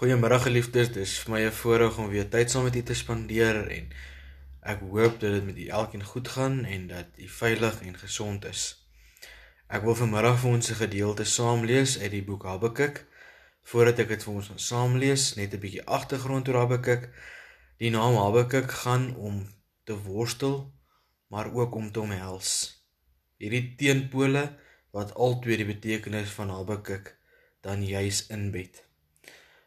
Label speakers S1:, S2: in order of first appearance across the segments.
S1: Goeiemôre geliefdes, dis vir my 'n voorreg om weer tyd saam met u te spandeer en ek hoop dat dit met u elkeen goed gaan en dat u veilig en gesond is. Ek wil vanmiddag vir ons 'n gedeelte saam lees uit die boek Habakuk. Voordat ek dit vir ons gaan saam lees, net 'n bietjie agtergrond oor Habakuk. Die naam Habakuk gaan om te worstel, maar ook om te omhels. Hierdie teenpole wat albei die betekenis van Habakuk dan juis inbed.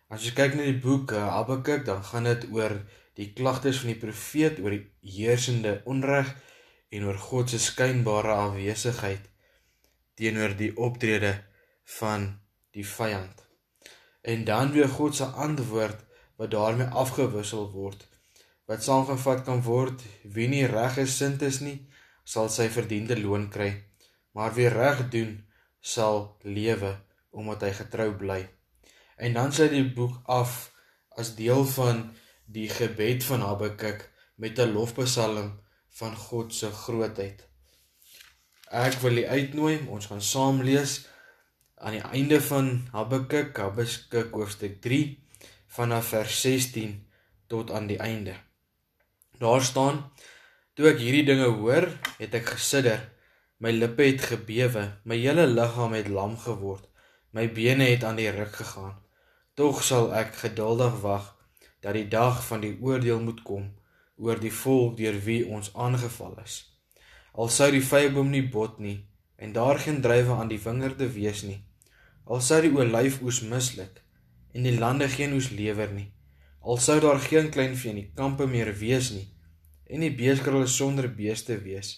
S1: As jy kyk na die boek uh, Habakuk, dan gaan dit oor die klagtes van die profeet oor die heersende onreg en oor God se skynbare afwesigheid teenoor die optrede van die vyand. En dan weer God se antwoord wat daarmee afgewissel word wat saamgevat kan word wie nie reg gesind is nie sal sy verdiende loon kry maar wie reg doen sal lewe omdat hy getrou bly En dan sluit die boek af as deel van die gebed van Habakuk met 'n lofpsalm van God se grootheid. Ek wil u uitnooi, ons gaan saam lees aan die einde van Habakuk, Habakuk hoofstuk 3 vanaf vers 16 tot aan die einde. Daar staan: Toe ek hierdie dinge hoor, het ek gesidder, my lippe het gebewe, my hele liggaam het lam geword, my bene het aan die ruk gegaan. Tog sal ek geduldig wag dat die dag van die oordeel moet kom oor die volk deur wie ons aangeval is. Al sou die vyeboom nie bot nie en daar geen druiwe aan die wingerde wees nie. Al sou die olyfoes misluk en die lande geen oes lewer nie. Al sou daar geen kleinvee in die kampe meer wees nie en die beeskralle sonder beeste wees,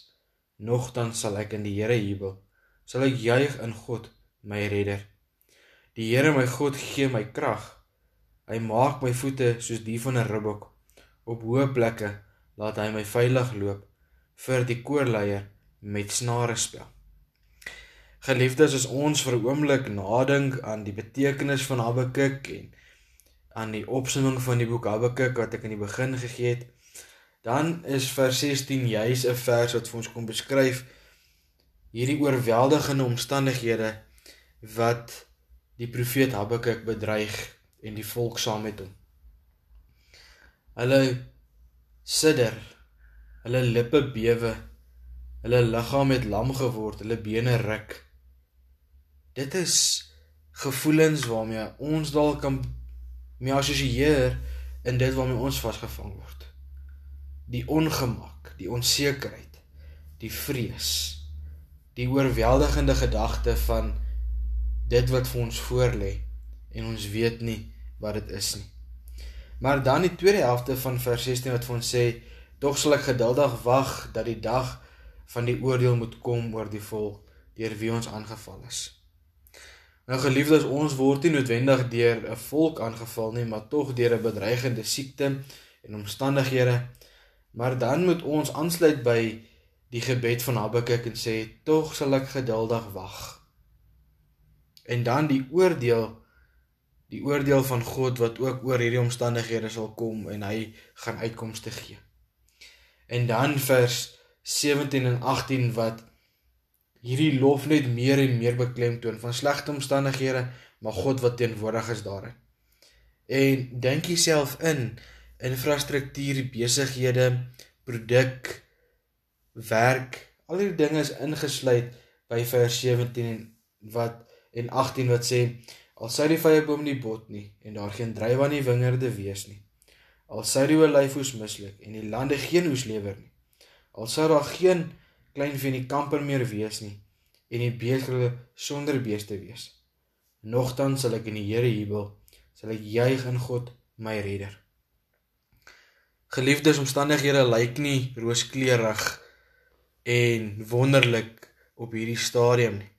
S1: nogtans sal ek in die Here jubel. Sal ek juig in God, my redder. Die Here my God gee my krag. Hy maak my voete soos die van 'n ribbok. Op hoë plekke laat hy my veilig loop vir die koorleier met snare spel. Geliefdes, as ons vir 'n oomblik nadink aan die betekenis van Habakuk en aan die opsomming van die boek Habakuk wat ek in die begin gegee het, dan is vers 16 juis 'n vers wat vir ons kom beskryf hierdie oorweldigende omstandighede wat die profeet Habakuk bedreig en die volk saam met hom. Hulle sidder, hulle lippe bewe, hulle liggaam het lam geword, hulle bene ruk. Dit is gevoelens waarmee ons dalk kan mee assosieer in dit waarmee ons vasgevang word. Die ongemak, die onsekerheid, die vrees, die oorweldigende gedagte van dit wat vir ons voorlê en ons weet nie wat dit is nie. Maar dan die tweede helfte van vers 16 wat vir ons sê tog sal ek geduldig wag dat die dag van die oordeel moet kom oor die volk deur wie ons aangeval is. Nou geliefdes, ons word nie noodwendig deur 'n volk aangeval nie, maar tog deur 'n bedreigende siekte en omstandighede. Maar dan moet ons aansluit by die gebed van Habakuk en sê tog sal ek geduldig wag en dan die oordeel die oordeel van God wat ook oor hierdie omstandighede sal kom en hy gaan uitkomste gee. En dan vers 17 en 18 wat hierdie lof net meer en meer beklemtoon van slegte omstandighede, maar God wat teenwoordig is daarin. En dink jouself in infrastruktuur, besighede, produk, werk, al hierdie dinge is ingesluit by vers 17 wat en 18 wat sê al sou die vyeboom nie bot nie en daar geen druiwe aan die wingerde wees nie. Al sou die olyfoes misluk en die lande geen oes lewer nie. Al sou daar geen klein vee in die kamper meer wees nie en die beeste sonder beeste wees. Nogtans sal ek in die Here jubel sal ek juig in God my redder. Geliefdes omstandighede lyk nie rooskleurig en wonderlik op hierdie stadium nie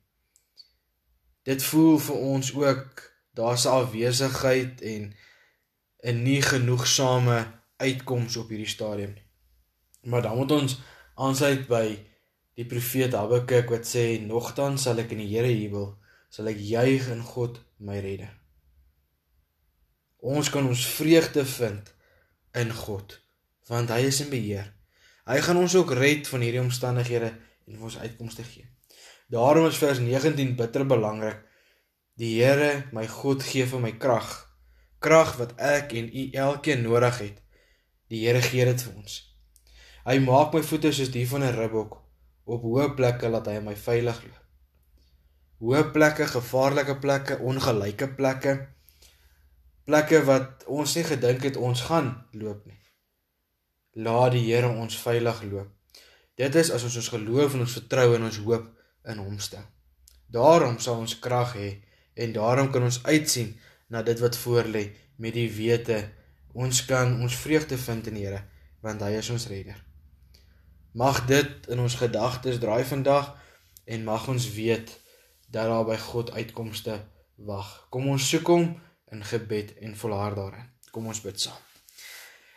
S1: dit voel vir ons ook daar's 'n afwesigheid en 'n nie genoegsame uitkoms op hierdie stadium nie. Maar dan moet ons aansluit by die profeet Habakuk wat sê nogtans sal ek in die Here jubel, sal ek juig in God my redder. Ons kan ons vreugde vind in God want hy is in beheer. Hy gaan ons ook red van hierdie omstandighede en ons uitkomste gee. Daarom is vers 19 bitter belangrik. Die Here, my God, gee vir my krag. krag wat ek en u elkeen nodig het. Die Here gee dit vir ons. Hy maak my voete soos die van 'n ribbok op hoë plekke laat hy my veilig loop. Hoë plekke, gevaarlike plekke, ongelyke plekke. Plekke wat ons nie gedink het ons gaan loop nie. Laat die Here ons veilig loop. Dit is as ons ons geloof en ons vertroue en ons hoop in hom stel. Daarom sal ons krag hê en daarom kan ons uitsien na dit wat voorlê met die wete ons kan ons vreugde vind in die Here want hy is ons redder. Mag dit in ons gedagtes draai vandag en mag ons weet dat daar by God uitkomste wag. Kom ons soek hom in gebed en volhard daarin. Kom ons bid saam.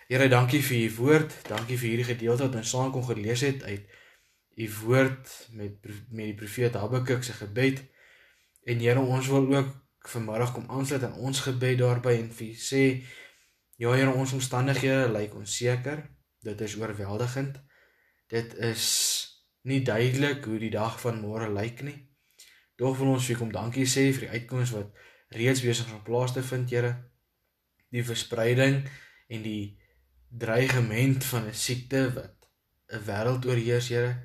S1: Here, dankie vir u woord. Dankie vir hierdie gedeelte wat ons saam kon gelees het uit u woord met met die profeet Habakuk se gebed. En Here, ons wil ook vanmiddag kom aansluit aan ons gebed daarby en vir sê ja Here, ons omstandighede lyk onseker. Dit is oorweldigend. Dit is nie duidelik hoe die dag van môre lyk nie. Tog wil ons vir kom dankie sê vir die uitkoms wat reeds besig is om plaas te vind, Here. Die verspreiding en die dreigement van 'n siekte wat 'n wêreld oorheers, Here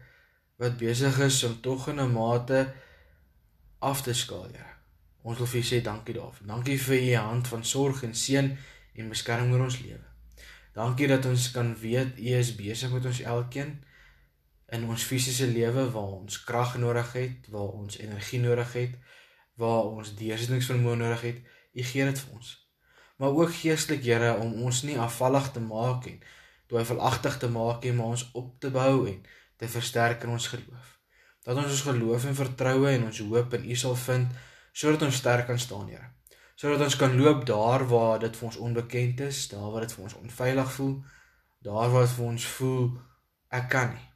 S1: wat besig is om tog in 'n mate af te skaal, Here. Ons wil vir U sê dankie daarvoor. Dankie vir U hand van sorg en seën en beskerming oor ons lewe. Dankie dat ons kan weet U is besig met ons elkeen in ons fisiese lewe waar ons krag nodig het, waar ons energie nodig het, waar ons deursettingsvermoë nodig het. U gee dit vir ons. Maar ook geestelik, Here, om ons nie afvallig te maak en twyfelagtig te maak nie, maar ons op te bou en te versterk in ons geloof. Dat ons ons geloof en vertroue en ons hoop in U sal vind sodat ons sterk kan staan, Here. Sodat ons kan loop daar waar dit vir ons onbekend is, daar waar dit vir ons onveilig voel, daar waar dit vir ons voel ek kan nie.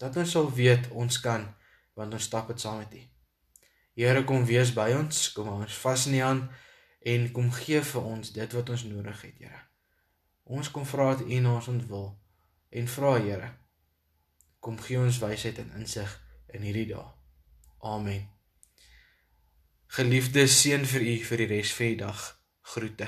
S1: Dat ons sal weet ons kan want ons stap dit saam met U. Here kom wees by ons, kom ons vas in U hand en kom gee vir ons dit wat ons nodig het, Here. Ons kom vra dat U na ons ontwil en vra, Here, Kom gee ons wysheid en insig in hierdie dae. Amen. Geliefde seën vir u vir die res van die dag. Groete.